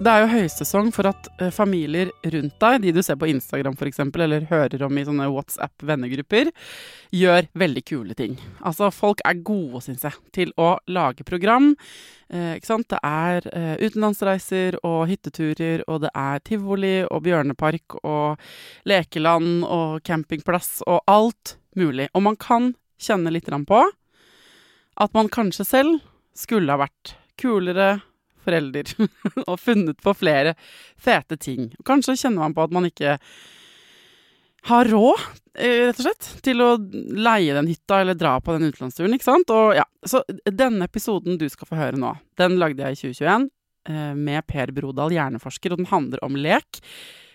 Det er jo høysesong for at eh, familier rundt deg, de du ser på Instagram f.eks., eller hører om i sånne WhatsApp-vennegrupper, gjør veldig kule ting. Altså, folk er gode, syns jeg, til å lage program. Eh, ikke sant? Det er eh, utenlandsreiser og hytteturer, og det er tivoli og bjørnepark og lekeland og campingplass og alt mulig. Og man kan kjenne litt på at man kanskje selv skulle ha vært kulere forelder og funnet på flere fete ting. Kanskje kjenner man på at man ikke har råd, eh, rett og slett, til å leie den hytta eller dra på den utenlandsturen, ikke sant? Og ja, Så denne episoden du skal få høre nå, den lagde jeg i 2021 eh, med Per Brodal, hjerneforsker, og den handler om lek.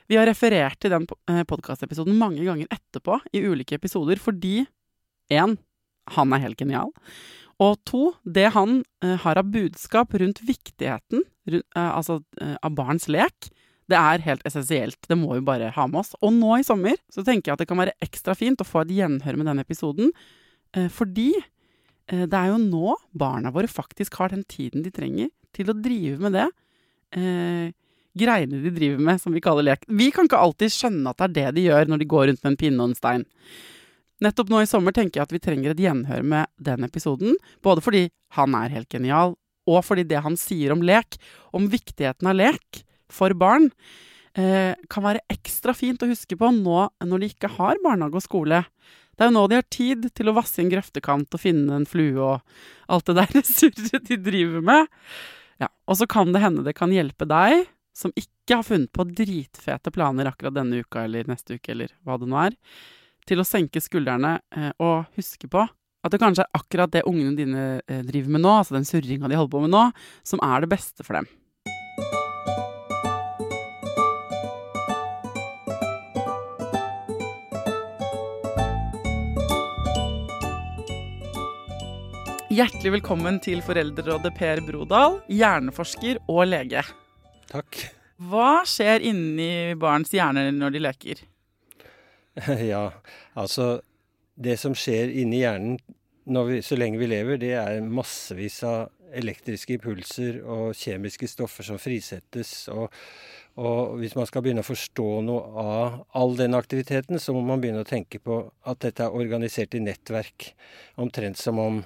Vi har referert til den eh, podkastepisoden mange ganger etterpå i ulike episoder fordi én, han er helt genial. Og to, det han uh, har av budskap rundt viktigheten uh, altså, uh, av barns lek, det er helt essensielt. Det må vi bare ha med oss. Og nå i sommer så tenker jeg at det kan være ekstra fint å få et gjenhør med denne episoden, fordi det er jo nå barna våre faktisk har den tiden de trenger til å drive med det. greiene de driver med, som vi kaller lek. Vi kan ikke alltid skjønne at det er det de gjør når de går rundt med en pinne og en stein. Nettopp nå i sommer tenker jeg at vi trenger et gjenhør med den episoden. Både fordi han er helt genial, og fordi det han sier om lek, om viktigheten av lek for barn, eh, kan være ekstra fint å huske på nå når de ikke har barnehage og skole. Det er jo nå de har tid til å vasse en grøftekant og finne en flue og alt det der surret de driver med. Ja, og så kan det hende det kan hjelpe deg, som ikke har funnet på dritfete planer akkurat denne uka eller neste uke eller hva det nå er, til å senke skuldrene eh, og huske på at det kanskje er akkurat det ungene dine eh, driver med nå, altså den surringa de holder på med nå, som er det beste for dem. Hjertelig velkommen til Foreldrerådet Per Brodal, hjerneforsker og lege. Takk. Hva skjer inni barns hjerner når de leker? ja, altså Det som skjer inni hjernen vi, så lenge vi lever, det er massevis av elektriske impulser og kjemiske stoffer som frisettes. Og, og, hvis man skal begynne å forstå noe av all den aktiviteten, så må man begynne å tenke på at dette er organisert i nettverk. Omtrent som om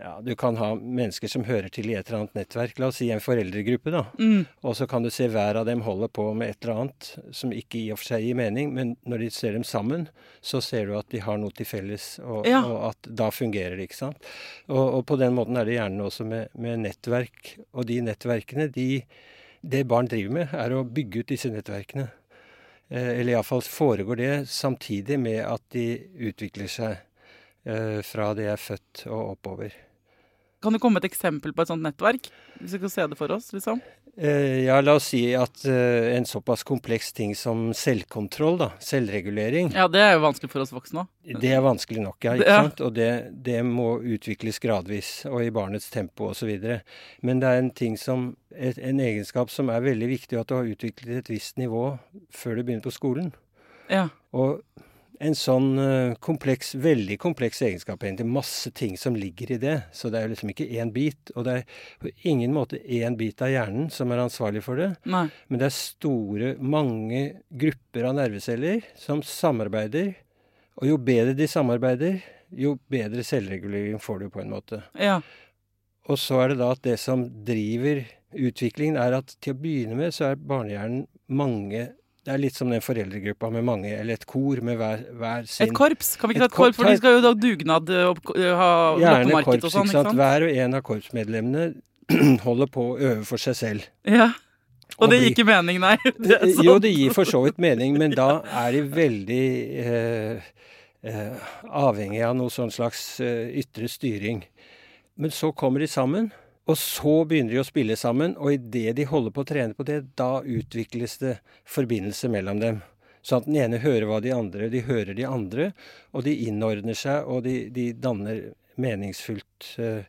ja, Du kan ha mennesker som hører til i et eller annet nettverk, la oss si en foreldregruppe, da. Mm. Og så kan du se hver av dem holder på med et eller annet som ikke i og for seg gir mening, men når de ser dem sammen, så ser du at de har noe til felles, og, ja. og at da fungerer det, ikke sant. Og, og, på den måten er det gjerne også med, med nettverk. Og de nettverkene, de, det barn driver med, er å bygge ut disse nettverkene. Eh, eller iallfall foregår det samtidig med at de utvikler seg eh, fra de er født og oppover. Kan du komme med et eksempel på et sånt nettverk? Hvis vi kan se det for oss, liksom. Eh, ja, la oss si at eh, en såpass kompleks ting som selvkontroll, da, selvregulering, Ja, det er jo vanskelig for oss voksne òg. det er vanskelig nok, ja. ikke sant? Og det, det må utvikles gradvis, og i barnets tempo osv. Men det er en ting som, en egenskap som er veldig viktig, at du har utviklet et visst nivå før du begynner på skolen. Ja. Og en sånn eh, kompleks, veldig kompleks egenskap, egentlig. Masse ting som ligger i det. Så det er liksom ikke én bit. Og det er på ingen måte én bit av hjernen som er ansvarlig for det. Nei. Men det er store, mange grupper av nerveceller som samarbeider. Og jo bedre de samarbeider, jo bedre selvregulering får du på en måte. Ja. Og så er det da at det som driver utviklingen, er at til å begynne med så er barnehjernen mange Det er litt som den foreldregruppa med mange, eller et kor med hver, hver sin Et korps? Kan vi ikke ta Et et korps? For de skal jo da dugnad og ha Gjerne loppemarked og sånn, ikke sant. Hver og en av korpsmedlemmene holder på å øve for seg selv. Ja. Og det gir ikke mening, nei. Det Jo, det gir for så vidt mening, men da er de veldig eh, eh, avhengig av noe sånn slags eh, ytre styring. Men så kommer de sammen, og så begynner de å spille sammen. Og idet de holder på å trene på det, da utvikles det forbindelse mellom dem. Sånn at den ene hører hva de andre De hører de andre, og de innordner seg, og de, de danner meningsfullt uh,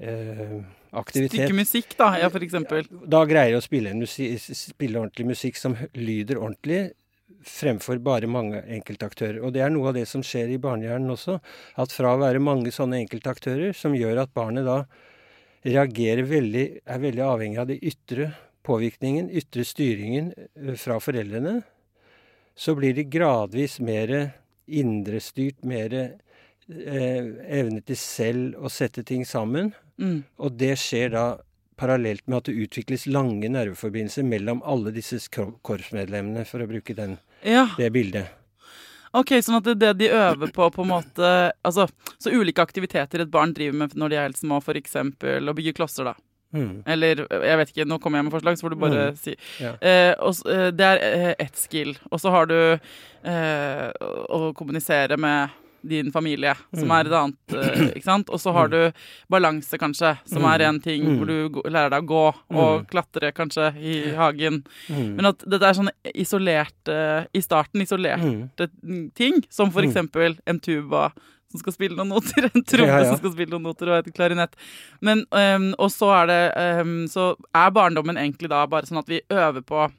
uh, aktivitet. Stykke musikk, da, ja, eksempel. Da greier de å spille, en musi spille ordentlig musikk som lyder ordentlig, fremfor bare mange enkeltaktører. Og det er noe av det som skjer i barnehjernen også. At fra å være mange sånne enkeltaktører, som gjør at barnet da reagerer veldig, er veldig avhengig av det ytre påvirkningen, ytre styringen eh, fra foreldrene, så blir de gradvis mer indrestyrt, mer eh, evne til selv å sette ting sammen. Mm. Og det skjer da parallelt med at det utvikles lange nerveforbindelser mellom alle disse kor- korpsmedlemmene, for å bruke den, Ja. det bildet. Ok, sånn at det det de øver på, på en måte Altså, så ulike aktiviteter et barn driver med når de er helt små, eksempel å bygge klosser, da. Mm. Eller jeg vet ikke, nå kommer jeg med forslag, så får du bare Mm. si. Ja. Eh, og, eh, det er eh, ett skill. Og så har du eh, å kommunisere med din familie, som Mm. er et annet. Eh, ikke sant? Og så har du balanse, kanskje, som Mm. er en ting Mm. hvor du lærer deg å gå og Mm. klatre, kanskje, i hagen. Mm. Men at dette er sånne isolerte I starten isolerte Mm. ting, som for Mm. eksempel en tuba som skal spille noen noter, en tromme Ja, ja. som skal spille noen noter, og et klarinett. Men, um, og så er det um, Så er barndommen egentlig da bare sånn at vi øver på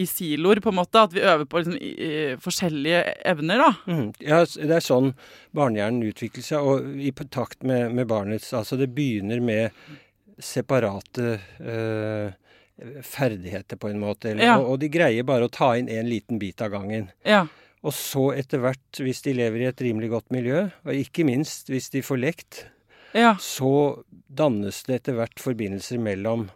i siloer, på en måte. At vi øver på liksom, i, forskjellige evner, da. Mm. Ja, det er sånn barnehjernen utvikler seg, og i takt med, med barnets Altså, det begynner med separate øh, ferdigheter, på en måte. Eller, Ja. og, og de greier bare å ta inn en liten bit av gangen. Ja. Og så etter hvert, hvis de lever i et rimelig godt miljø, og ikke minst hvis de får lekt, Ja. så dannes det etter hvert forbindelser mellom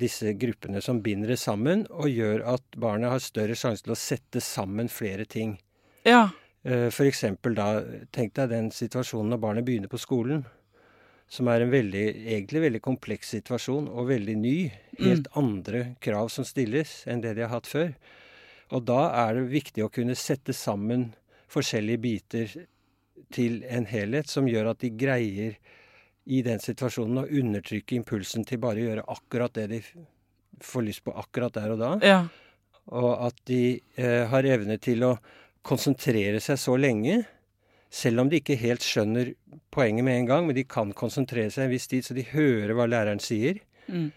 disse gruppene som binder det sammen, og gjør at barnet har større sjanse til å sette sammen flere ting. Ja. F.eks. for eksempel da, tenk deg den situasjonen når barnet begynner på skolen, som er en veldig, egentlig veldig kompleks situasjon, og veldig ny. Helt andre krav som stilles enn det de har hatt før. Og da er det viktig å kunne sette sammen forskjellige biter til en helhet som gjør at de greier i den situasjonen og undertrykke impulsen til bare å gjøre akkurat det de får lyst på akkurat der og da. Ja. Og at de eh, har evne til å konsentrere seg så lenge, selv om de ikke helt skjønner poenget med en gang, men de kan konsentrere seg en viss tid, så de hører hva læreren sier. Mm.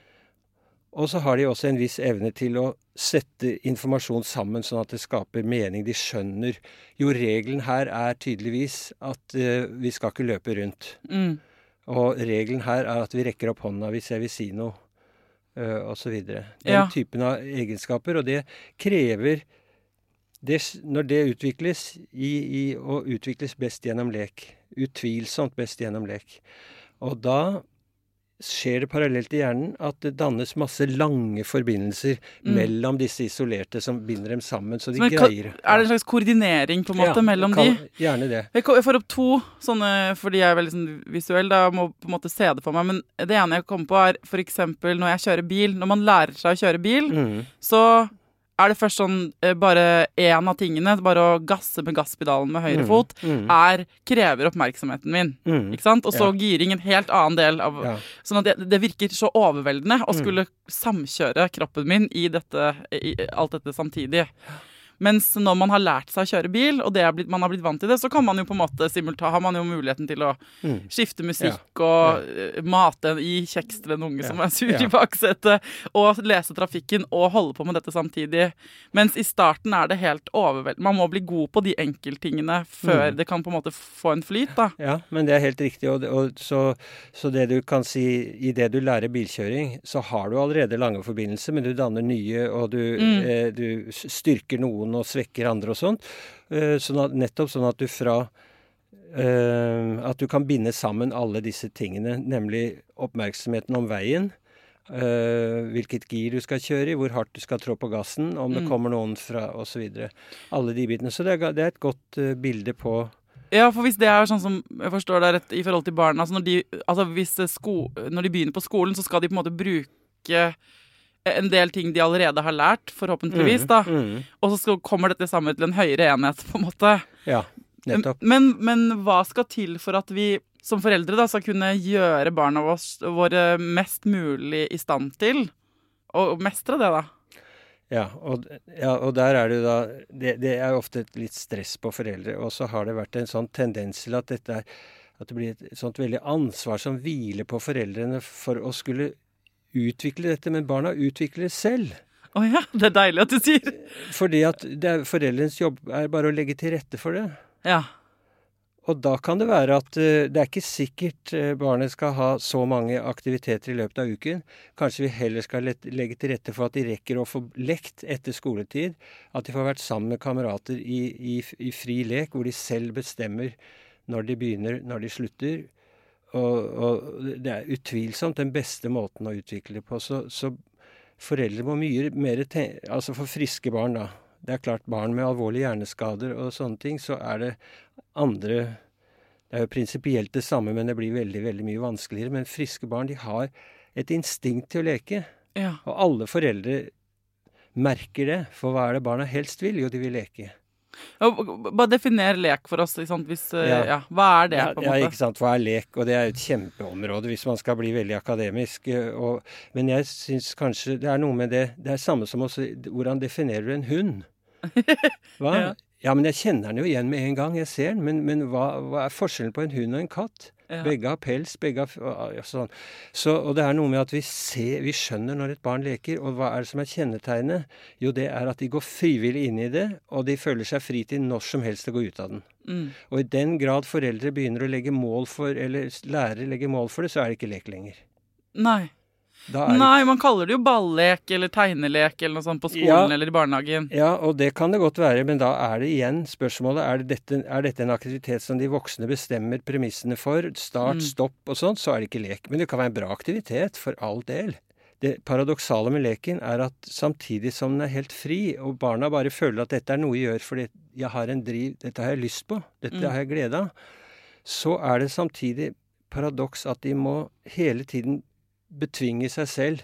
Og så har de også en viss evne til å sette informasjon sammen sånn at det skaper mening. De skjønner Jo, regelen her er tydeligvis at eh, vi skal ikke løpe rundt. Mm. Og regelen her er at vi rekker opp hånda hvis jeg vil si noe, uh, osv. Den Ja. typen av egenskaper. Og det krever det, Når det utvikles, i, i, og utvikles best gjennom lek. Utvilsomt best gjennom lek. Og da skjer det parallelt i hjernen at det dannes masse lange forbindelser Mm. mellom disse isolerte som binder dem sammen, så de Men, greier er det en slags koordinering, på en måte, Ja, mellom kan- de? Gjerne det. Jeg får opp to sånne fordi jeg er veldig sånn visuell. Da jeg må på en måte se det for meg. Men det ene jeg kommer på, er f.eks. når jeg kjører bil. Når man lærer seg å kjøre bil, Mm. så er det først sånn eh, bare én av tingene, bare å gasse med gasspedalen med høyre Mm, fot, mm. er krever oppmerksomheten min. Mm. Ikke sant? Og så Ja. giring en helt annen del av Ja. Sånn at det, det virker så overveldende å Mm. skulle samkjøre kroppen min i dette, i alt dette samtidig. Mens når man har lært seg å kjøre bil, og det er blitt, man har blitt vant til det, så kan man jo på en måte simultan, har man jo muligheten til å Mm. skifte musikk og ja. mate i kjeks til en unge Ja. som er sur Ja. i baksetet, og lese trafikken og holde på med dette samtidig. Mens i starten er det helt overveldende. Man må bli god på de enkelttingene før Mm. det kan på en måte få en flyt, da. Ja, men det er helt riktig. Og, og så, så det du kan si i det du lærer bilkjøring, så har du allerede lange forbindelser, men du danner nye, og du, Mm. eh, du styrker noen og svekker andre og sånt. Eh, sånn at, nettopp sånn at du fra eh, At du kan binde sammen alle disse tingene, nemlig oppmerksomheten om veien. Uh, hvilket gir du skal kjøre i, hvor hardt du skal trå på gassen, om det Mm. kommer noen fra osv. Alle de bitene. Så det er, det er et godt uh, bilde på Ja, for hvis det er sånn som jeg forstår det rett i forhold til barna altså når, de, altså hvis sko, når de begynner på skolen, så skal de på en måte bruke en del ting de allerede har lært, forhåpentligvis, da. Mm, Og så skal, kommer dette sammen til en høyere enhet, på en måte. ja, nettopp. Men, men hva skal til for at vi som foreldre da skal kunne gjøre barna våre mest mulig i stand til å mestre det, da? Ja og, ja, og der er det jo da det, det er ofte et litt stress på foreldre. Og så har det vært en sånn tendens til at dette er at det blir et sånt veldig ansvar som hviler på foreldrene for å skulle utvikle dette. Men barna utvikler det selv. Å ja, det er deilig at du sier. Fordi at det er, foreldrenes jobb er bare å legge til rette for det. Ja. Og da kan det være at eh, det er ikke sikkert eh, barnet skal ha så mange aktiviteter i løpet av uken. Kanskje vi heller skal legge til rette for at de rekker å få lekt etter skoletid. At de får vært sammen med kamerater i, i, i fri lek, hvor de selv bestemmer når de begynner, når de slutter. Og, og det er utvilsomt den beste måten å utvikle det på. Så, så foreldre må mye mer tenke Altså for friske barn, da. Det er klart barn med alvorlige hjerneskader og sånne ting, så er det andre Det er jo prinsipielt det samme, men det blir veldig, veldig mye vanskeligere. Men friske barn, de har et instinkt til å leke. ja. Og alle foreldre merker det. For hva er det barna helst vil? Jo, de vil leke. Bare definer lek for oss. Hvis, eh, Ja. ja. Hva er det, Ja, på en ja, måte? ikke sant. Hva er lek? Og det er jo et kjempeområde hvis man skal bli veldig akademisk. eh, Og, men jeg syns kanskje det er noe med det Det er samme som også Hvordan definerer du en hund? Hva? Ja. Men jeg kjenner den jo igjen med en gang jeg ser den. Men, men hva, hva er forskjellen på en hund og en katt? Ja. Begge har pels, begge har ja, sånn. Så, og det er noe med at vi ser, vi skjønner når et barn leker. Og hva er det som er kjennetegnet? Jo, det er at de går frivillig inn i det, og de føler seg fri til når som helst å gå ut av den. Mm. Og i den grad foreldre begynner å legge mål for, eller lærere legger mål for det, så er det ikke lek lenger. Nei. Nei, man kaller det jo ballek eller tegnelek eller noe sånt på skolen Ja. eller i barnehagen. Ja, og det kan det godt være, men da er det igjen spørsmålet er, det dette, er dette en aktivitet som de voksne bestemmer premissene for, start, Mm. stopp og sånt, så er det ikke lek. Men det kan være en bra aktivitet, for all del. Det paradoksale med leken er at samtidig som den er helt fri, og barna bare føler at dette er noe jeg gjør fordi jeg har en driv, dette har jeg lyst på, dette Mm. har jeg glede av, så er det samtidig paradoks at de må hele tiden betvinge seg selv.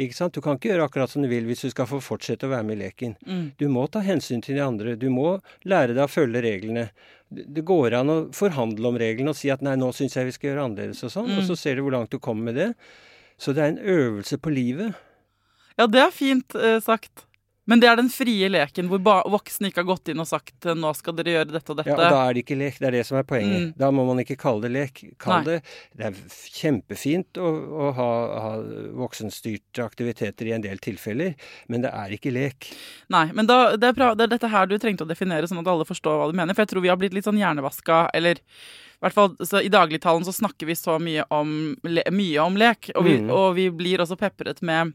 Ikke sant? Du kan ikke gjøre akkurat som du vil hvis du skal få fortsette å være med i leken. Mm. Du må ta hensyn til de andre. Du må lære deg å følge reglene. Det går an å forhandle om reglene og si at nei, nå syns jeg vi skal gjøre annerledes og sånn, Mm. og så ser du hvor langt du kommer med det. Så det er en øvelse på livet. Ja, det er fint eh, sagt. Men det er den frie leken hvor voksne ikke har gått inn og sagt eh, nå skal dere gjøre dette og dette. Ja, og da er det ikke lek. Det er det som er poenget. Mm. Da må man ikke kalle det lek. Kall det Det er kjempefint å, å ha, ha voksenstyrte aktiviteter i en del tilfeller, men det er ikke lek. Nei, men da, det, er bra, det er dette her du trengte å definere, sånn at alle forstår hva du mener. For jeg tror vi har blitt litt sånn hjernevaska, eller i hvert fall så I dagligtalen så snakker vi så mye om, le, mye om lek, og vi, Mm. og vi blir også pepret med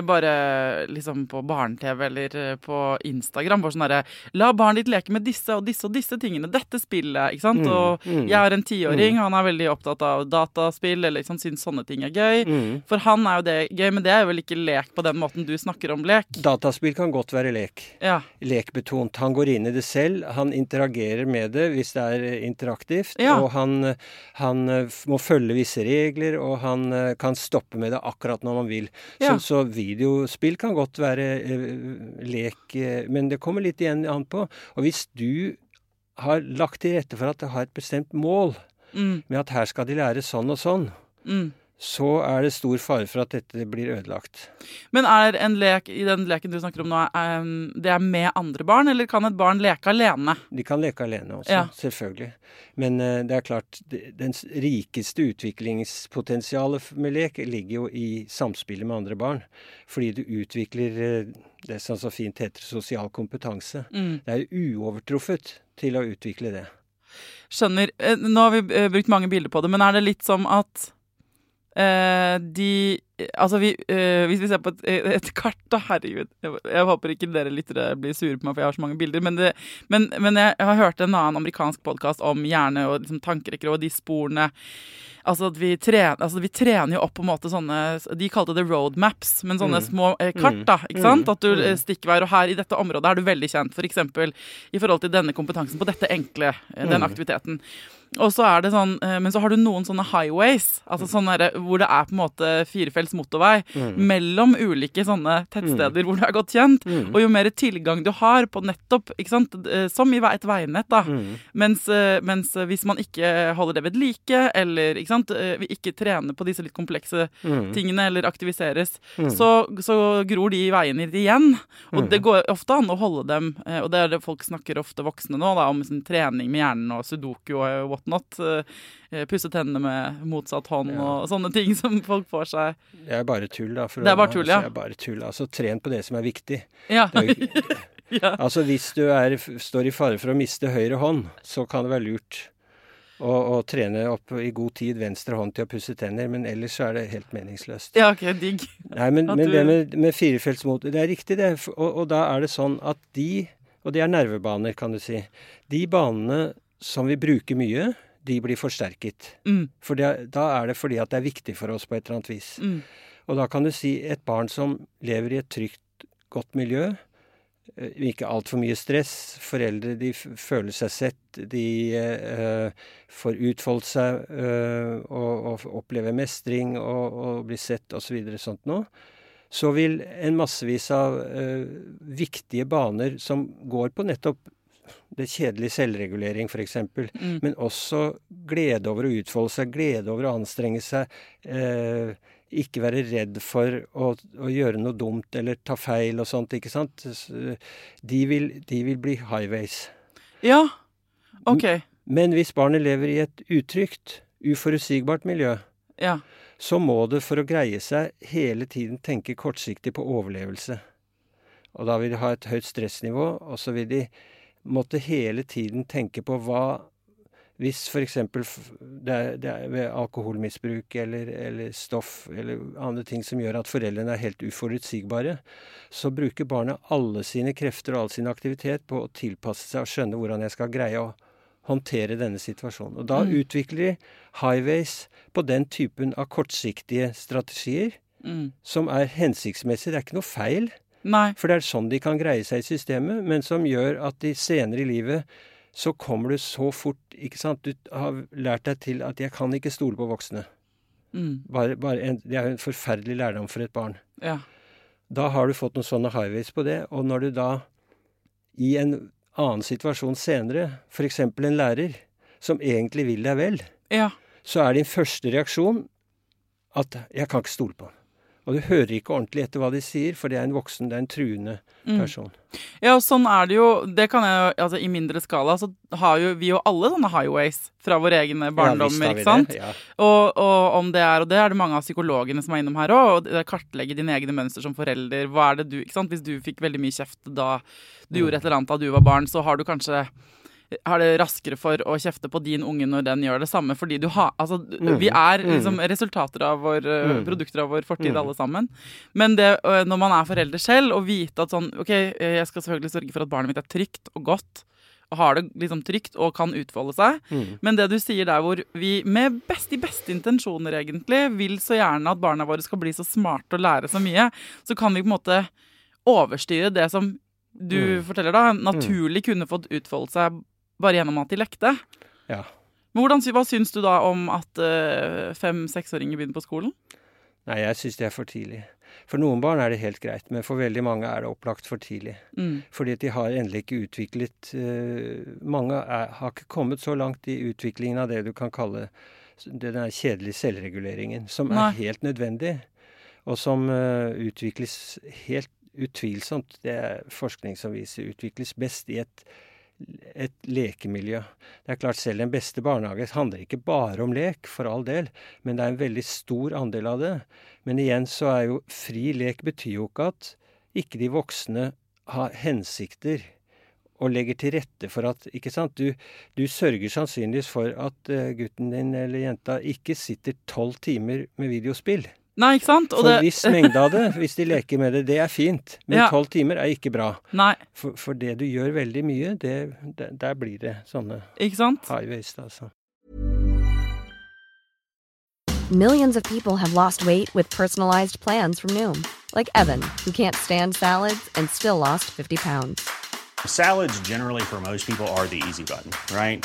bare liksom på barne-TV eller eh, på Instagram. Bare sånn derre La barnet ditt leke med disse og disse og disse tingene. Dette spillet. Ikke sant? Mm, Og mm. jeg har en tiåring, han er veldig opptatt av dataspill eller liksom, syns sånne ting er gøy. Mm. For han er jo det gøy, men det er jo vel ikke lek på den måten du snakker om lek? Dataspill kan godt være lek. Ja. lekbetont. Han går inn i det selv, han interagerer med det hvis det er eh, interaktivt. Ja. Og han, eh, han eh, må følge visse regler, og han eh, kan stoppe med det akkurat når man vil. Så, Ja. så videospill kan godt være eh, lek, eh, men det kommer litt igjen an på. Og hvis du har lagt til rette for at det har et bestemt mål, Mm, med at her skal de lære sånn og sånn, mm. Så er det stor fare for at dette blir ødelagt. Men er en lek i den leken du snakker om nå, er, det er med andre barn, eller kan et barn leke alene? De kan leke alene også, Ja. selvfølgelig. Men eh, det er klart, den rikeste utviklingspotensialet med lek ligger jo i samspillet med andre barn. Fordi du utvikler eh, det som så fint heter sosial kompetanse. Mm. Det er uovertruffet til å utvikle det. Skjønner. Eh, Nå har vi brukt mange bilder på det, men er det litt som at eh, de Altså, vi, eh, hvis vi ser på et, et kart, da, herregud jeg, jeg håper ikke dere lyttere blir sure på meg, for jeg har så mange bilder. Men, det, men, men jeg, jeg har hørt en annen amerikansk podkast om hjerne og liksom, tankerekker og de sporene Altså, at vi, trener, altså vi trener jo opp på en måte sånne De kalte det roadmaps, men sånne Mm. små eh, kart, Mm. da. ikke sant? Mm. At du eh, Mm. stikker veier. Og her i dette området er du veldig kjent, f.eks. i forhold til denne kompetansen på dette enkle, eh, den Mm. aktiviteten. Og så er det sånn, eh, Men så har du noen sånne highways, altså sånne der, hvor det er på en måte firefelts motorvei Mm. mellom ulike sånne tettsteder hvor du er godt kjent. Mm. Og jo mer tilgang du har på nettopp, ikke sant? eh, som i et veinett, da. Mm. Mens, eh, mens eh, hvis man ikke holder det ved like, eller ikke sant? vi ikke trener på disse litt komplekse Mm. tingene, eller aktiviseres, Mm. så, så gror de veiene igjen. Og Mm. det går ofte an å holde dem, og det er det folk snakker ofte voksne nå, da, om sin trening med hjernen og sudoku og whatnot. Pusse tennene med motsatt hånd Ja. og sånne ting som folk får seg. Det er bare tull, da. for Det er bare tull, ja. altså, bare tull. Altså, tren på det som er viktig. Ja. Det er ja. Altså Hvis du er, står i fare for å miste høyre hånd, så kan det være lurt å, å trene opp i god tid venstre hånd til å pusse tenner, men ellers så er det helt meningsløst. ja, ok, digg. Nei, men, men du- det med, med firefeltsmotor, det er riktig det. Og, og da er det sånn at de, og det er nervebaner, kan du si, de banene som vi bruker mye, de blir forsterket. Mm, For det, da er det fordi at det er viktig for oss på et eller annet vis. mm, Og da kan du si et barn som lever i et trygt, godt miljø, eh, ikke altfor mye stress, foreldre de føler seg sett, de eh, får utfolde seg eh, og, og opplever mestring og, og blir sett osv. Så sånt noe, så vil en massevis av eh, viktige baner som går på nettopp det kjedelige selvregulering, f.eks., mm. men også glede over å utfolde seg, glede over å anstrenge seg. Eh, ikke være redd for å, å gjøre noe dumt eller ta feil og sånt, ikke sant. De vil, de vil bli highways. Ja, ok. Men hvis barnet lever i et utrygt, uforutsigbart miljø, Ja. så må det for å greie seg hele tiden tenke kortsiktig på overlevelse. Og da vil de ha et høyt stressnivå, og så vil de måtte hele tiden tenke på hva hvis f.eks. Det, det ved alkoholmisbruk eller, eller stoff eller andre ting som gjør at foreldrene er helt uforutsigbare, så bruker barnet alle sine krefter og all sin aktivitet på å tilpasse seg og skjønne hvordan jeg skal greie å håndtere denne situasjonen. Og da Mm. utvikler de highways på den typen av kortsiktige strategier Mm. som er hensiktsmessige. Det er ikke noe feil, Nei. for det er sånn de kan greie seg i systemet, men som gjør at de senere i livet så kommer du så fort ikke sant? Du har lært deg til at 'jeg kan ikke stole på voksne'. Mm. Bare, bare en, det er jo en forferdelig lærdom for et barn. Ja. Da har du fått noen sånne highways på det, og når du da i en annen situasjon senere, f.eks. en lærer som egentlig vil deg vel, ja. så er din første reaksjon at 'jeg kan ikke stole på han'. Og du hører ikke ordentlig etter hva de sier, for det er en voksen, det er en truende Mm. person. Ja, og sånn er det jo. Det kan jeg jo, altså I mindre skala så har jo vi jo alle sånne highways fra våre egne barndommer, ja, ikke sant? Ja. Og, og om det er, og det er det mange av psykologene som er innom her òg, og kartlegge dine egne mønster som forelder. Hva er det du, ikke sant? Hvis du fikk veldig mye kjeft da du Mm. gjorde et eller annet da du var barn, så har du kanskje har det raskere for å kjefte på din unge når den gjør det samme, fordi du har Altså, Mm. vi er Mm. liksom resultater av vår uh, Mm. Produkter av vår fortid, Mm. alle sammen. Men det, når man er forelder selv, og vite at sånn OK, eh, jeg skal selvfølgelig sørge for at barnet mitt er trygt og godt, og har det liksom trygt og kan utfolde seg. Mm. Men det du sier der hvor vi med best, de beste intensjoner egentlig vil så gjerne at barna våre skal bli så smarte og lære så mye, så kan vi på en måte overstyre det som du Mm. forteller da, naturlig kunne fått utfolde seg bare gjennom at de lekte. Ja. Men hvordan, hva syns du da om at uh, fem-seksåringer begynner på skolen? Nei, jeg syns det er for tidlig. For noen barn er det helt greit, men for veldig mange er det opplagt for tidlig. Mm. Fordi de har endelig ikke utviklet uh, Mange er, har ikke kommet så langt i utviklingen av det du kan kalle den kjedelige selvreguleringen, som Nei. er helt nødvendig, og som uh, utvikles helt utvilsomt, det er forskning som viser, utvikles best i et, et lekemiljø. Det er klart selv den beste barnehage handler ikke bare om lek, for all del, men det er en veldig stor andel av det. Men igjen så er jo fri lek betyr jo ikke at ikke de voksne har hensikter og legger til rette for at Ikke sant? Du, du sørger sannsynligvis for at eh, gutten din eller jenta ikke sitter tolv timer med videospill. Nei, ikke sant? Og For det- viss mengde av det, hvis de leker med det, det er fint. Men Ja. tolv timer er ikke bra. Nei, For, for det du gjør veldig mye, det, det, der blir det sånne ikke sant? high waste, altså. Millions of people have lost weight with personalized plans from Noom, like Evan, who can't stand salads and still lost 50 pounds. Salads, generally, for most people, are the easy button, right?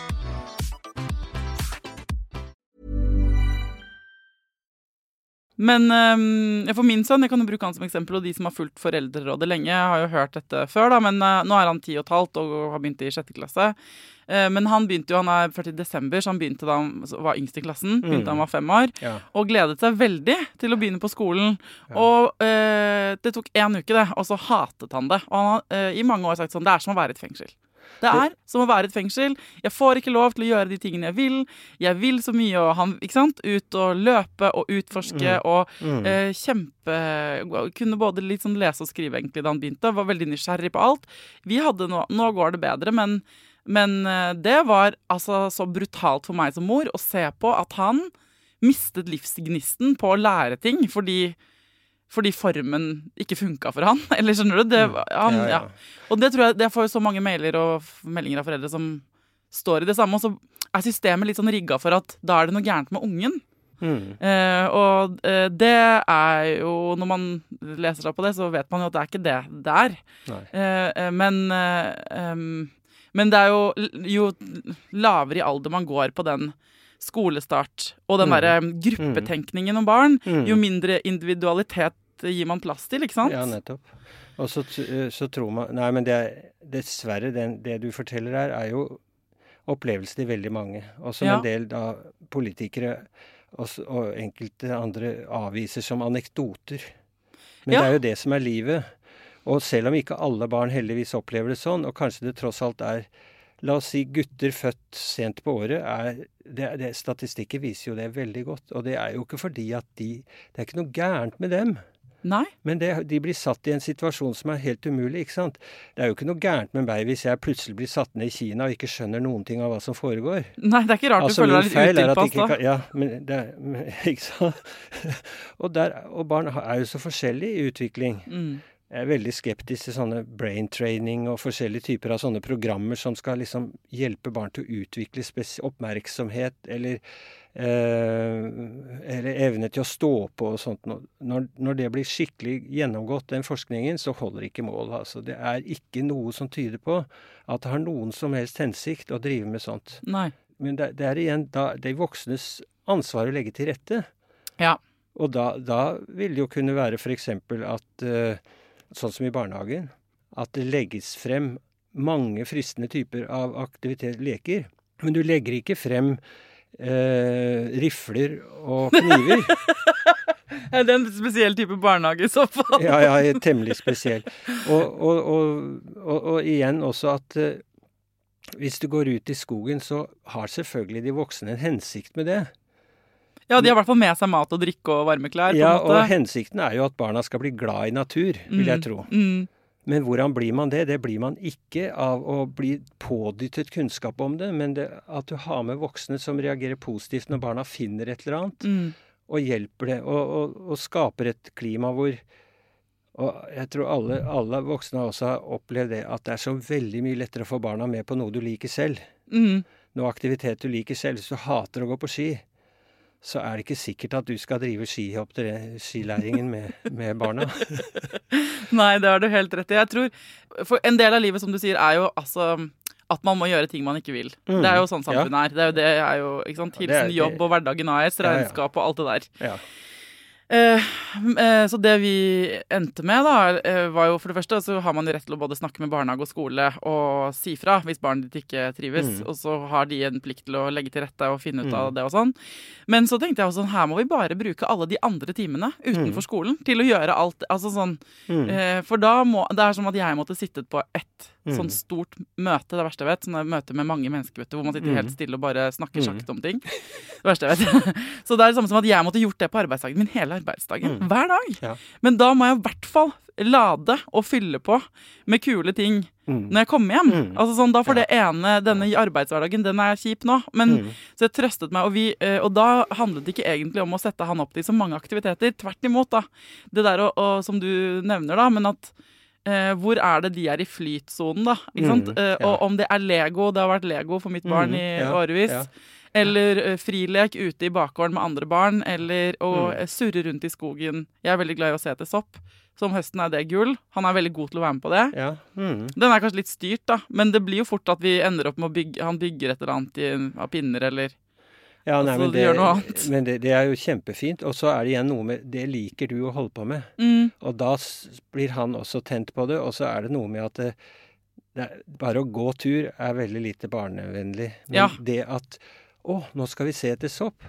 Men um, for min sønn, jeg kan jo bruke han som eksempel, og de som har fulgt Foreldrerådet lenge, har jo hørt dette før, da, men uh, nå er han ti og et halvt og har begynt i sjette klasse. Uh, men han begynte jo, han er født i desember, så han begynte da han var yngst i klassen. Begynte da han var fem år. Ja. Og gledet seg veldig til å begynne på skolen. Og uh, det tok én uke, det, og så hatet han det. Og han har i mange år sagt sånn Det er som å være i et fengsel. Det er som å være i et fengsel. Jeg får ikke lov til å gjøre de tingene jeg vil. Jeg vil så mye, og han ikke sant? ut og løpe og utforske og eh, kjempe Kunne både litt sånn lese og skrive egentlig da han begynte. Var veldig nysgjerrig på alt. Vi hadde nå Nå går det bedre, men, men eh, det var altså så brutalt for meg som mor å se på at han mistet livsgnisten på å lære ting fordi fordi formen ikke funka for han. Eller skjønner du? Det, han, Ja, ja, ja. Og det tror jeg, det får så mange mailer og meldinger av foreldre som står i det samme. Og så er systemet litt sånn rigga for at da er det noe gærent med ungen. Mm. Uh, og uh, det er jo Når man leser seg på det, så vet man jo at det er ikke det det er. Uh, men em, Men det er jo Jo lavere i alder man går på den skolestart og den Mm. derre gruppetenkningen om barn, Mm. jo mindre individualitet gir man plass til, ikke sant? Ja, nettopp. Og så, eh, så tror man Nei, men det er, dessverre, det, det du forteller her, er jo opplevelsen til veldig mange. Og som Ja. en del da politikere og, og enkelte andre avviser som anekdoter. Men Ja. det er jo det som er livet. Og selv om ikke alle barn heldigvis opplever det sånn, og kanskje det tross alt er La oss si gutter født sent på året, er det, det, Statistikken viser jo det veldig godt. Og det er jo ikke fordi at de Det er ikke noe gærent med dem. Nei? Men det, de blir satt i en situasjon som er helt umulig, ikke sant. Det er jo ikke noe gærent med meg hvis jeg plutselig blir satt ned i Kina og ikke skjønner noen ting av hva som foregår. Nei, det er ikke rart Altså, du føler deg litt utilpass da. kan- Ja, men det men, Ikke sant. og, der, og barn er jo så forskjellige i utvikling. Mm. Jeg er veldig skeptisk til sånne brain training og forskjellige typer av sånne programmer som skal liksom hjelpe barn til å utvikle oppmerksomhet eller, eller evne til å stå på og sånt. Når, når det blir skikkelig gjennomgått, den forskningen, så holder ikke målet. Altså. Det er ikke noe som tyder på at det har noen som helst hensikt å drive med sånt. Nei. Men det, det er igjen da de voksnes ansvar å legge til rette. Ja. Og da, da vil det jo kunne være f.eks. at eh, sånn som i barnehagen, at det legges frem mange fristende typer av aktivitet, leker. Men du legger ikke frem eh, rifler og kniver. Er det en spesiell type barnehage i så fall? ja, ja, temmelig spesiell. Og, og, og, og, igjen også at eh, hvis du går ut i skogen, så har selvfølgelig de voksne en hensikt med det. Ja, de har i hvert fall med seg mat og drikke og varme klær. Ja, og hensikten er jo at barna skal bli glad i natur, vil jeg Mm, tro. mm. Men hvordan blir man det? Det blir man ikke av å bli pådyttet kunnskap om det, men det, at du har med voksne som reagerer positivt når barna finner et eller annet, Mm. og hjelper det, og, og, og skaper et klima hvor Og jeg tror alle, alle voksne også har opplevd det, at det er så veldig mye lettere å få barna med på noe du liker selv. Mm. Noe aktivitet du liker selv. Hvis du hater å gå på ski, så er det ikke sikkert at du skal drive skilæringen med, med barna. Nei, det har du helt rett i. Jeg tror, for En del av livet, som du sier, er jo altså at man må gjøre ting man ikke vil. Mm. Det er jo sånn Ja. samfunnet er. Det er jo, det er jo ikke sant? Ja, Hilsen jobb og hverdagen AS, Ja, ja. regnskap og alt det der. Ja. Eh, eh, så det vi endte med, da, eh, var jo for det første så har man jo rett til å både snakke med barnehage og skole og si fra hvis barnet ditt ikke trives. Mm. Og så har de en plikt til å legge til rette og finne ut av Mm. det og sånn. Men så tenkte jeg også sånn, her må vi bare bruke alle de andre timene utenfor Mm. skolen til å gjøre alt. Altså sånn, Mm. for da må Det er som at jeg måtte sittet på ett Mm. sånn stort møte, det verste jeg vet. Sånne møter med mange mennesker, vet du, hvor man sitter Mm. helt stille og bare snakker Mm. sakte om ting. Det verste jeg vet. Så det er det samme som at jeg måtte gjort det på arbeidsdagen min hele arbeidsdagen. Mm. Hver dag. Ja. Men da må jeg i hvert fall lade og fylle på med kule ting Mm. når jeg kommer hjem. Mm. Altså sånn, da får det ene, denne arbeidshverdagen, den er kjip nå. Men så jeg trøstet meg, og, vi, eh, og da handlet det ikke egentlig om å sette han opp til så mange aktiviteter. Tvert imot, da. Det der og, og, som du nevner, da, men at eh, hvor er det de er i flytsonen, da? Mm, Eh, ja. Og om det er Lego, det har vært Lego for mitt barn Mm, i ja, årevis. ja. Eller eh, frilek ute i bakgården med andre barn, eller å Mm. eh, surre rundt i skogen. Jeg er veldig glad i å se etter sopp. Så om høsten er det gull. Han er veldig god til å være med på det. Ja. Mm. Den er kanskje litt styrt, da, men det blir jo fort at vi ender opp med å bygge Han bygger et eller annet i, av pinner, eller Ja, nei, Altså, men det, gjør noe annet. men det, det er jo kjempefint. Og så er det igjen noe med Det liker du å holde på med. mm, Og da blir han også tent på det. Og så er det noe med at det, det er, bare å gå tur er veldig lite barnevennlig. Men Ja. det at Å, nå skal vi se etter sopp.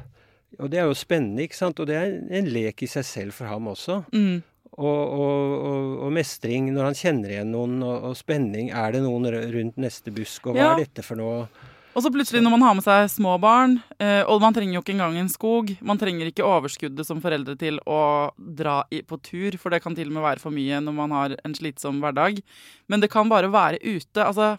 Og det er jo spennende, ikke sant. Og det er en lek i seg selv for ham også. mm, Og, og, og, og mestring når han kjenner igjen noen, og, og spenning. Er det noen rundt neste busk, og hva Ja. er dette for noe? Og så plutselig når man har med seg små barn, eh, og man trenger jo ikke engang en skog, man trenger ikke overskuddet som foreldre til å dra på tur, for det kan til og med være for mye når man har en slitsom hverdag. Men det kan bare være ute. Altså,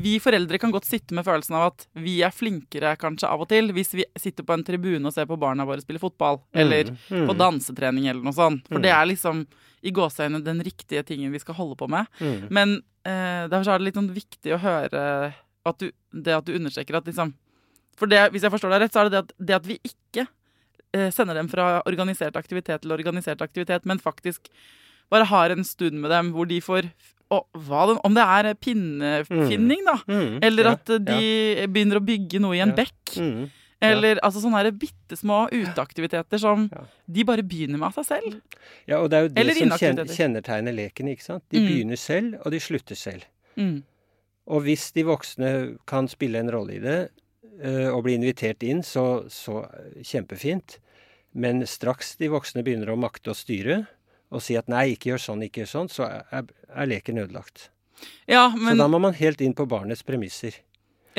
vi foreldre kan godt sitte med følelsen av at vi er flinkere kanskje av og til hvis vi sitter på en tribune og ser på barna våre spille fotball, eller Mm, på mm, dansetrening eller noe sånt. For Mm. det er liksom i gåseøynene den riktige tingen vi skal holde på med. mm. Men eh, derfor er det litt sånn viktig å høre at du, det at du understreker at liksom For det, hvis jeg forstår deg rett, så er det det at, det at vi ikke eh, sender dem fra organisert aktivitet til organisert aktivitet, men faktisk bare har en stund med dem hvor de får og hva det, Om det er pinnefinning, da. Mm, Eller at de de begynner å bygge noe i en Ja. bekk. Mm. Eller altså sånne bitte små uteaktiviteter som Ja. de bare begynner med av seg selv. Ja, og det er jo det Eller som kjennetegner leken, ikke sant. De Mm. begynner selv, og de slutter selv. Og hvis de voksne kan spille en rolle i det, eh, og bli invitert inn, så, så eh, kjempefint. Men straks de voksne begynner å makte å styre, og si at nei, ikke gjør sånn, ikke gjør sånn, så er, er leken ødelagt. Ja, så da må man helt inn på barnets premisser.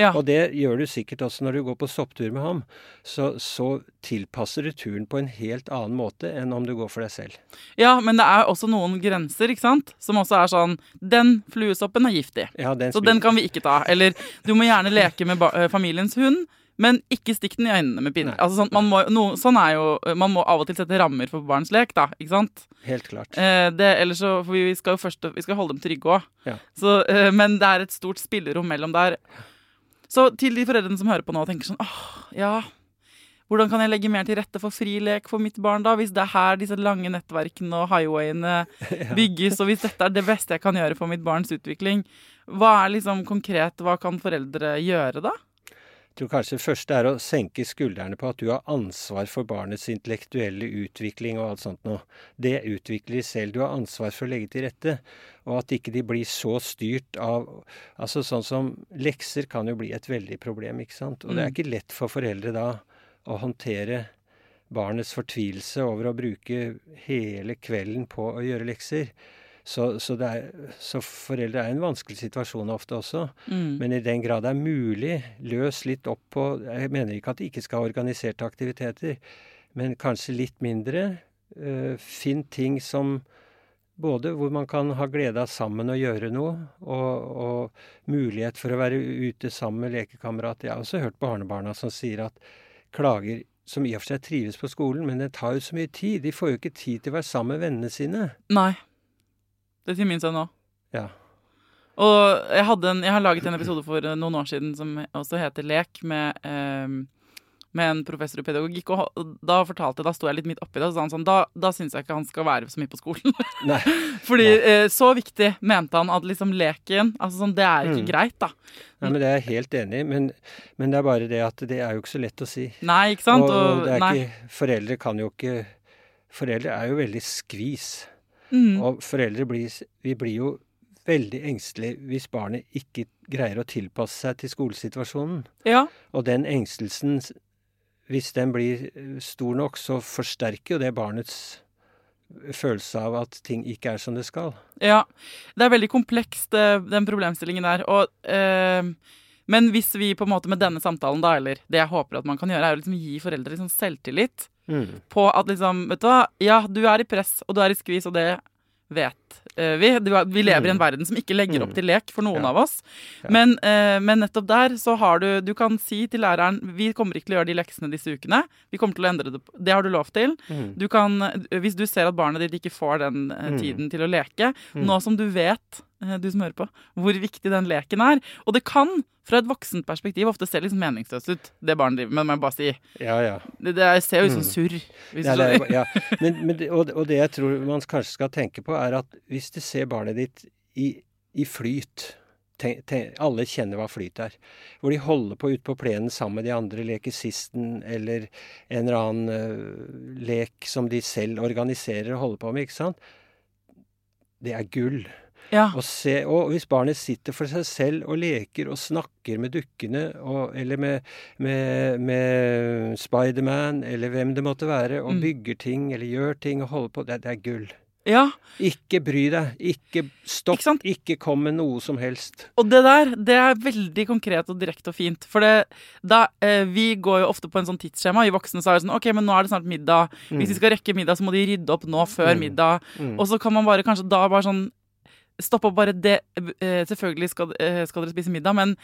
Ja. Og det gjør du sikkert også når du går på sopptur med ham. Så, så tilpasser du turen på en helt annen måte enn om du går for deg selv. Ja, men det er også noen grenser, ikke sant? Som også er sånn Den fluesoppen er giftig, Ja, den så den kan vi ikke ta. Eller du må gjerne leke med eh, familiens hund, men ikke stikk den i øynene med pinner. Altså, sånn, man, må, no, sånn er jo Man må av og til sette rammer for barns lek, da. Ikke sant? Helt klart. Eh, det, ellers så For vi skal jo først Vi skal holde dem trygge òg. Ja. Så, eh, men det er et stort spillerom mellom der. Så til de foreldrene som hører på nå og tenker sånn åh, ja hvordan kan jeg legge mer til rette for frilek for mitt barn, da? Hvis det er her disse lange nettverkene og highwayene bygges, og hvis dette er det beste jeg kan gjøre for mitt barns utvikling, hva er liksom konkret Hva kan foreldre gjøre, da? Jeg tror kanskje det første er å senke skuldrene på at du har ansvar for barnets intellektuelle utvikling og alt sånt noe. Det utvikler de selv. Du har ansvar for å legge til rette. Og at ikke de blir så styrt av Altså sånn som lekser kan jo bli et veldig problem, ikke sant. Og det er ikke lett for foreldre da å håndtere barnets fortvilelse over å bruke hele kvelden på å gjøre lekser. Så, så, er, så, foreldre er i en vanskelig situasjon ofte også. Mm. Men i den grad det er mulig, løs litt opp på Jeg mener ikke at de ikke skal ha organiserte aktiviteter, men kanskje litt mindre. Uh, finn ting som både hvor man kan ha glede av sammen å gjøre noe, og, og, mulighet for å være ute sammen med lekekamerater. Jeg har også hørt barnebarna som sier at klager som i og for seg trives på skolen, men det tar jo så mye tid. De får jo ikke tid til å være sammen med vennene sine. Nei. Det sier min sønn òg. Ja. Og jeg, en, jeg, har laget en episode for eh, noen år siden som også heter Lek, med, eh, med en professor i pedagogikk. Og da fortalte da sto jeg litt midt oppi det, og sa han sånn Da, da syns jeg ikke han skal være så mye på skolen. Nei. Fordi eh, så viktig mente han at liksom leken altså sånn, Det er ikke mm. greit, da. Nei, men Det er jeg helt enig i, men, men, det er bare det at det er jo ikke så lett å si. Nei, ikke sant? Og, og det er ikke, foreldre kan jo ikke Foreldre er jo veldig skvis. Mm. Og foreldre blir, vi blir jo veldig engstelige hvis barnet ikke greier å tilpasse seg til skolesituasjonen. Ja. Og den engstelsen, hvis den blir eh, stor nok, så forsterker jo det barnets følelse av at ting ikke er som det skal. Ja. Det er veldig komplekst, eh, den problemstillingen der. Og eh, men hvis vi på en måte med denne samtalen, da, eller det jeg håper at man kan gjøre, er å liksom gi foreldre liksom selvtillit mm. på at liksom Vet du hva, ja, du er i press, og du er i skvis, og det vet uh, vi. Vi lever i en mm. verden som ikke legger opp mm. til lek for noen ja. av oss. Ja. Men, uh, men, nettopp der så har du Du kan si til læreren vi kommer ikke til å gjøre de leksene disse ukene. Vi kommer til å endre det. Det har du lov til. Mm. Du kan, hvis du ser at barnet ditt ikke får den uh, tiden til å leke, mm. nå som du vet du som hører på, hvor viktig den leken er. Og det kan fra et voksent perspektiv ofte se litt meningsløst ut, det barnet driver med, må jeg bare si. Ja, ja. Det, det ser jo ut som mm. surr. Ja, ja. Men, men, og, og, det jeg tror man kanskje skal tenke på, er at hvis du ser barnet ditt i, i flyt tenk, tenk, Alle kjenner hva flyt er. Hvor de holder på ute på plenen sammen med de andre, leker sisten eller en eller annen uh, lek som de selv organiserer og holder på med, ikke sant. Det er gull. Ja. Og, se, og, hvis barnet sitter for seg selv og leker og snakker med dukkene, og, eller med, med, med Spiderman, eller hvem det måtte være, og mm. bygger ting eller gjør ting og holder på, det, det er gull. Ja. Ikke bry deg. Ikke stopp. Ikke, ikke, kom med noe som helst. Og det der, det er veldig konkret og direkte og fint. For det, da, eh, vi går jo ofte på en sånn tidsskjema. Vi voksne så er det sånn OK, men nå er det snart middag. Mm. Hvis de skal rekke middag, så må de rydde opp nå før mm. middag. Mm. Og så kan man bare kanskje da bare sånn Stopp opp bare det eh, Selvfølgelig skal, eh, skal dere spise middag, men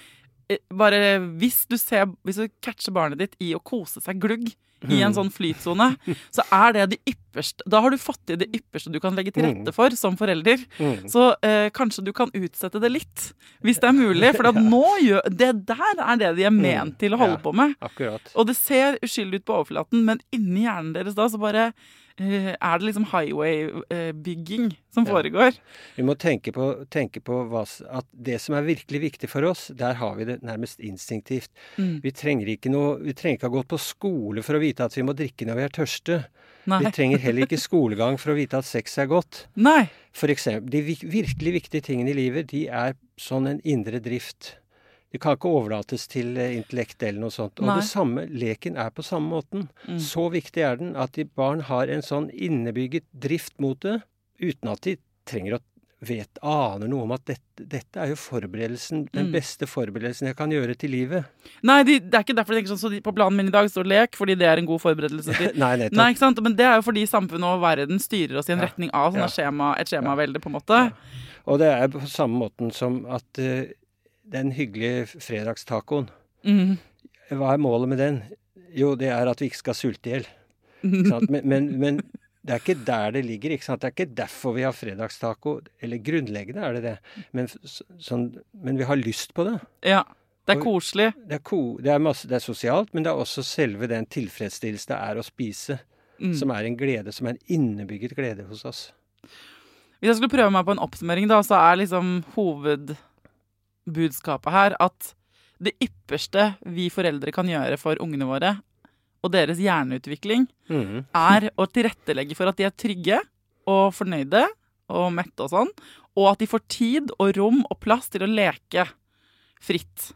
eh, bare hvis du, ser, hvis du catcher barnet ditt i å kose seg glugg i en mm. sånn flytsone, så er det de ypperste Da har du fått til det ypperste du kan legge til rette mm. for som forelder. Mm. Så eh, kanskje du kan utsette det litt, hvis det er mulig. For nå gjør, det der er det de er ment til å holde på med. Akkurat. Og det ser uskyldig ut på overflaten, men inni hjernen deres da så bare Eh, er det liksom highway-bygging som ja. foregår? Vi må tenke på, tenke på hva, at det som er virkelig viktig for oss, der har vi det nærmest instinktivt. Mm. Vi, trenger ikke noe, vi trenger ikke ha gått på skole for å vite at vi må drikke når vi er tørste. Nei. Vi trenger heller ikke skolegang for å vite at sex er godt. Nei. For eksempel, de virkelig viktige tingene i livet, de er sånn en indre drift. Det kan ikke overlates til eh, intellekt eller noe sånt. Og Nei. det samme, leken er på samme måten. Mm. Så viktig er den at de barn har en sånn innebygget drift mot det, uten at de trenger å vet, aner noe om at dette, dette er jo forberedelsen, den mm. beste forberedelsen jeg kan gjøre til livet. Nei, de, det er ikke derfor de tenker sånn så de, på planen min i dag står lek, fordi det er en god forberedelse til Nei, nettopp. Nei, ikke sant? Men det er jo fordi samfunnet og verden styrer oss i en ja. retning av sånne ja. skjema, et skjemavelde, på en måte. Ja. Og det er på samme måten som at uh, den hyggelige fredagstacoen. Mm. Hva er målet med den? Jo, det er at vi ikke skal sulte i hjel. Men, men, men, det er ikke der det ligger. ikke sant? Det er ikke derfor vi har fredagstaco. Eller grunnleggende er det det. Men, sånn, men vi har lyst på det. Ja. Det er koselig. Det er, ko, det, er masse, det er, sosialt, men det er også selve den tilfredsstillelse det er å spise. Mm. Som er en glede, som er en innebygget glede hos oss. Hvis jeg skulle prøve meg på en oppsummering, da, så er liksom hovedbudskapet her at det ypperste vi foreldre kan gjøre for ungene våre og deres hjerneutvikling, mm. er å tilrettelegge for at de er trygge og fornøyde og mette og sånn, og at de får tid og rom og plass til å leke fritt.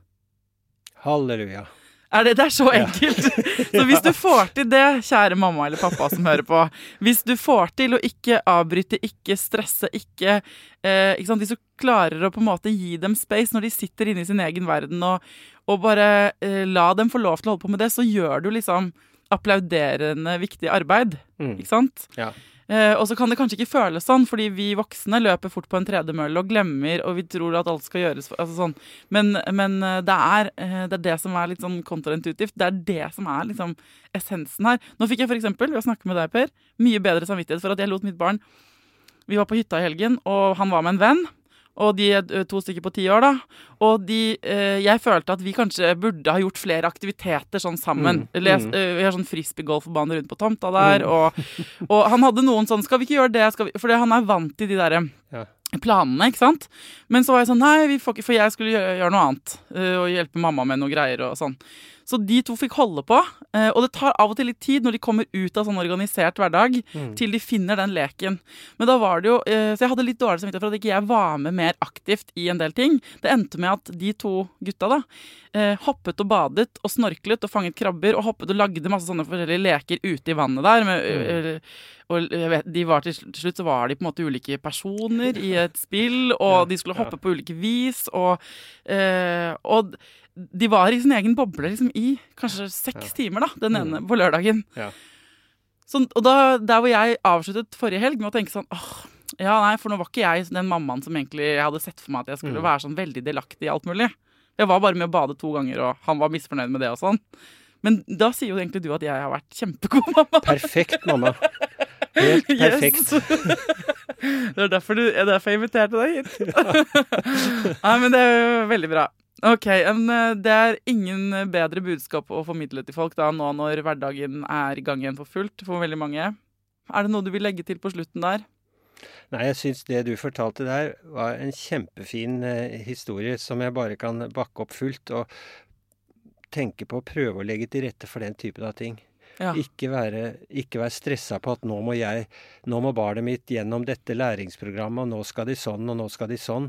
Halleluja. Er det, det er så enkelt! Så hvis du får til det, kjære mamma eller pappa som hører på Hvis du får til å ikke avbryte, ikke stresse, ikke, eh, ikke? Hvis du klarer å på en måte gi dem space når de sitter inne i sin egen verden, og, og bare eh, la dem få lov til å holde på med det, så gjør du liksom applauderende viktig arbeid. Mm. Ikke sant? Ja. Eh, og så kan det kanskje ikke føles sånn, fordi vi voksne løper fort på en tredemølle og glemmer, og vi tror at alt skal gjøres for, altså sånn. Men, men eh, det, er, eh, det er det som er litt sånn kontraintuitivt. Det er det som er liksom essensen her. Nå fikk jeg eksempel, ved å snakke med deg, Per, mye bedre samvittighet for at jeg lot mitt barn Vi var på hytta i helgen, og han var med en venn. Og de er eh, to stykker på ti år, da. Og de, eh, jeg følte at vi kanskje burde ha gjort flere aktiviteter sånn sammen. Mm, Les, mm. eh, vi har sånn frisbeegolfbane rundt på tomta der, og, og han hadde noen sånn Skal vi ikke gjøre det? Fordi han er vant til de derre Ja. planene, ikke sant? Men så var jeg sånn Nei, ikke, for jeg skulle gjøre, gjøre noe annet. Uh, og hjelpe mamma med noe greier og sånn. Så de to fikk holde på. eh, og det tar av og til litt tid når de kommer ut av sånn organisert hverdag, til de finner den leken. Men da var det jo eh, Så jeg hadde litt dårlig samvittighet for at ikke jeg var med mer aktivt i en del ting. Det endte med at de to gutta da eh, hoppet og badet og snorklet og fanget krabber og hoppet og lagde masse sånne forskjellige leker ute i vannet der. Med, mm. og vet, de var til slutt så var de på en måte ulike personer i et spill, og de skulle hoppe på ulike vis. Og, eh, og de var i sin egen boble liksom, i kanskje seks timer, da, den ene på lørdagen. Ja. Så, og da, der hvor jeg avsluttet forrige helg med å tenke sånn åh, ja, nei, for nå var ikke jeg den mammaen som egentlig jeg hadde sett for meg at jeg skulle være sånn veldig delaktig i alt mulig. Jeg var bare med å bade to ganger, og han var misfornøyd med det og sånn. Men da sier jo egentlig du at jeg har vært kjempegod mamma. Perfekt, mamma. Helt perfekt. Yes. det er derfor, du, er derfor jeg inviterte deg hit. Nei, men det er jo veldig bra. Ok, en, eh, Det er ingen bedre budskap å formidle til folk da nå når hverdagen er i gang igjen for fullt for veldig mange. Er det noe du vil legge til på slutten der? Nei, jeg syns det du fortalte der var en kjempefin eh, historie som jeg bare kan bakke opp fullt. Og tenke på å prøve å legge til rette for den typen av ting. Ja. Ikke være, ikke være stressa på at nå må jeg, nå må barnet mitt gjennom dette læringsprogrammet, og nå skal de sånn, og nå skal de sånn.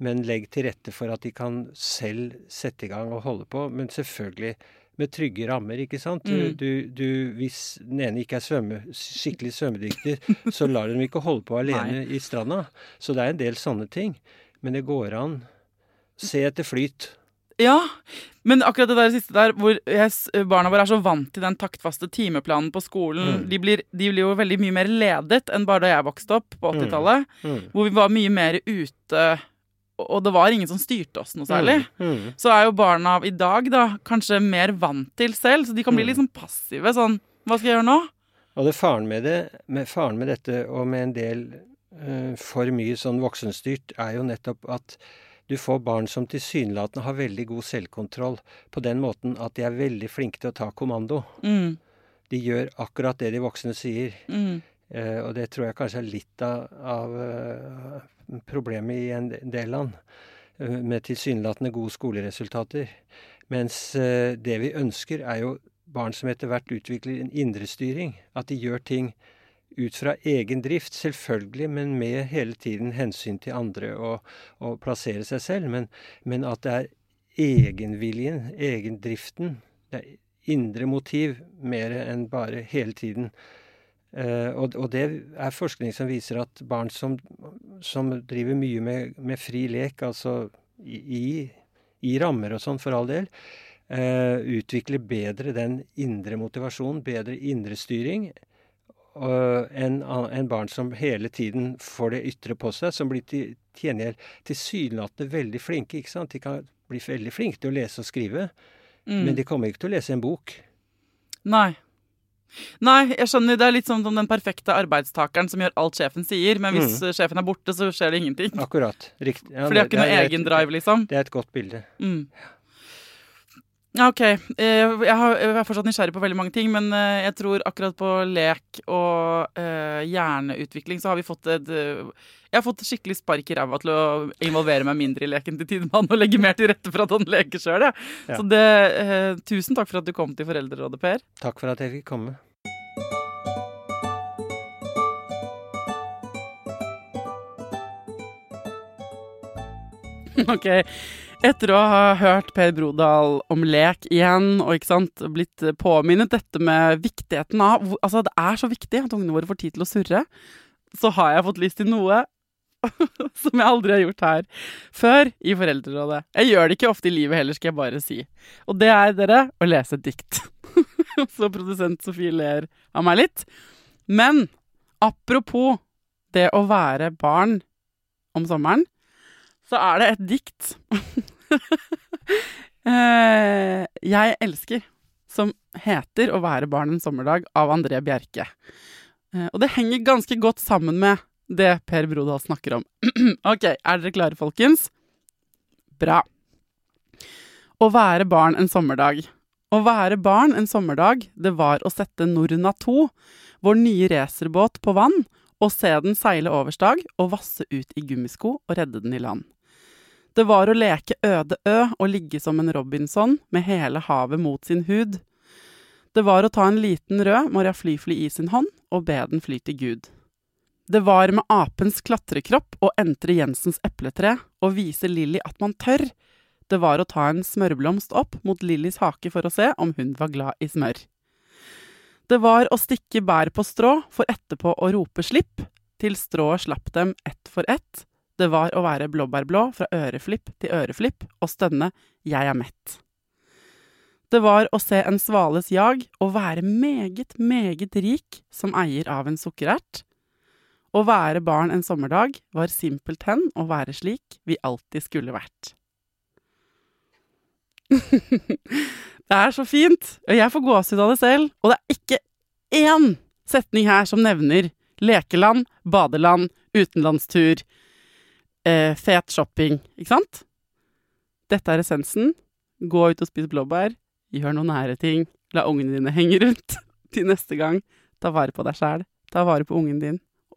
Men legg til rette for at de kan selv sette i gang og holde på. Men selvfølgelig med trygge rammer, ikke sant. Du, Mm. du, du, hvis den ene ikke er svømme, skikkelig svømmedyktig, så lar dem ikke holde på alene i stranda. Så det er en del sånne ting. Men det går an. Se etter flyt. Ja, men akkurat det der siste der, hvor yes, barna våre er så vant til den taktfaste timeplanen på skolen Mm. de, blir, de blir jo veldig mye mer ledet enn bare da jeg vokste opp på 80-tallet. Mm. Hvor vi var mye mer ute, og det var ingen som styrte oss noe særlig. Mm. Så er jo barna i dag da kanskje mer vant til selv, så de kan bli Mm. litt sånn passive. Sånn Hva skal jeg gjøre nå? Og det faren med det, med faren med dette, og med en del uh, for mye sånn voksenstyrt, er jo nettopp at du får barn som tilsynelatende har veldig god selvkontroll, på den måten at de er veldig flinke til å ta kommando. Mm, De gjør akkurat det de voksne sier. mm, Eh, og det tror jeg kanskje er litt av, av eh, problemet i en del land, eh, med tilsynelatende gode skoleresultater. Mens eh, det vi ønsker, er jo barn som etter hvert utvikler en indrestyring. At de gjør ting ut fra egen drift, selvfølgelig, men med hele tiden hensyn til andre og, og plassere seg selv. Men, men at det er egenviljen, egendriften, det er indre motiv mer enn bare hele tiden Eh, og, og det er forskning som viser at barn som, som driver mye med, med fri lek, altså i, i, rammer og sånn for all del, uh, utvikler bedre den indre motivasjonen, bedre indre styring, og- enn en barn som hele tiden får det ytre på seg, som blir til gjengjeld tilsynelatende veldig flinke. ikke sant? De kan bli veldig flinke til å lese og skrive, mm. men de kommer ikke til å lese en bok. Nei. Nei, jeg skjønner. Det er litt sånn som den perfekte arbeidstakeren som gjør alt sjefen sier, men hvis Mm. sjefen er borte, så skjer det ingenting. Akkurat. Riktig. Ja, For de har ikke noe et- egen drive, liksom. Det er et godt bilde. Mm. Ja, OK. Eh, Jeg, har, er fortsatt nysgjerrig på veldig mange ting, men eh, jeg tror akkurat på lek og eh, hjerneutvikling så har vi fått et, Jeg har fått skikkelig spark i ræva til å involvere meg mindre i leken til Tidemann og legge mer til rette for at han leker sjøl. Ja. Så det, eh, tusen takk for at du kom til Foreldrerådet, Per. Takk for at jeg fikk komme. Ok, etter å ha hørt Per Brodal om lek igjen, og ikke sant, blitt påminnet dette med viktigheten av Altså, det er så viktig at ungene våre får tid til å surre. Så har jeg fått lyst til noe som jeg aldri har gjort her før i Foreldrerådet. Jeg gjør det ikke ofte i livet heller, skal jeg bare si. Og det er dere å lese et dikt. så produsent Sofie ler av meg litt. Men apropos det å være barn om sommeren, så er det et dikt eh, jeg elsker, som heter 'Å være barn en sommerdag' av André Bjerke. Eh, og det henger ganske godt sammen med det Per Brodal snakker om. ok, er dere klare, folkens? Bra. Å være barn en sommerdag. Å være barn en sommerdag, det var å sette Norna 2, vår nye racerbåt, på vann, og se den seile overstag og vasse ut i gummisko og redde den i land. Det var å leke øde ø og ligge som en Robinson med hele havet mot sin hud. Det var å ta en liten rød Morja Flyfly i sin hånd og be den fly til Gud. Det var med apens klatrekropp å entre Jensens epletre og vise Lilly at man tør. Det var å ta en smørblomst opp mot Lillys hake for å se om hun var glad i smør. Det var å stikke bær på strå for etterpå å rope slipp, til strået slapp dem ett for ett. Det var å være blåbærblå fra øreflipp til øreflipp og stønne 'jeg er mett'. Det var å se en svales jag og være meget, meget rik som eier av en sukkerert. Å være barn en sommerdag var simpelthen å være slik vi alltid skulle vært. det er så fint, og jeg får gåsehud av det selv, og det er ikke én setning her som nevner lekeland, badeland, utenlandstur, eh, fet shopping, ikke sant? Dette er essensen. Gå ut og spis blåbær. Gjør noen nære ting. La ungene dine henge rundt. Til neste gang, ta vare på deg sjæl. Ta vare på ungen din,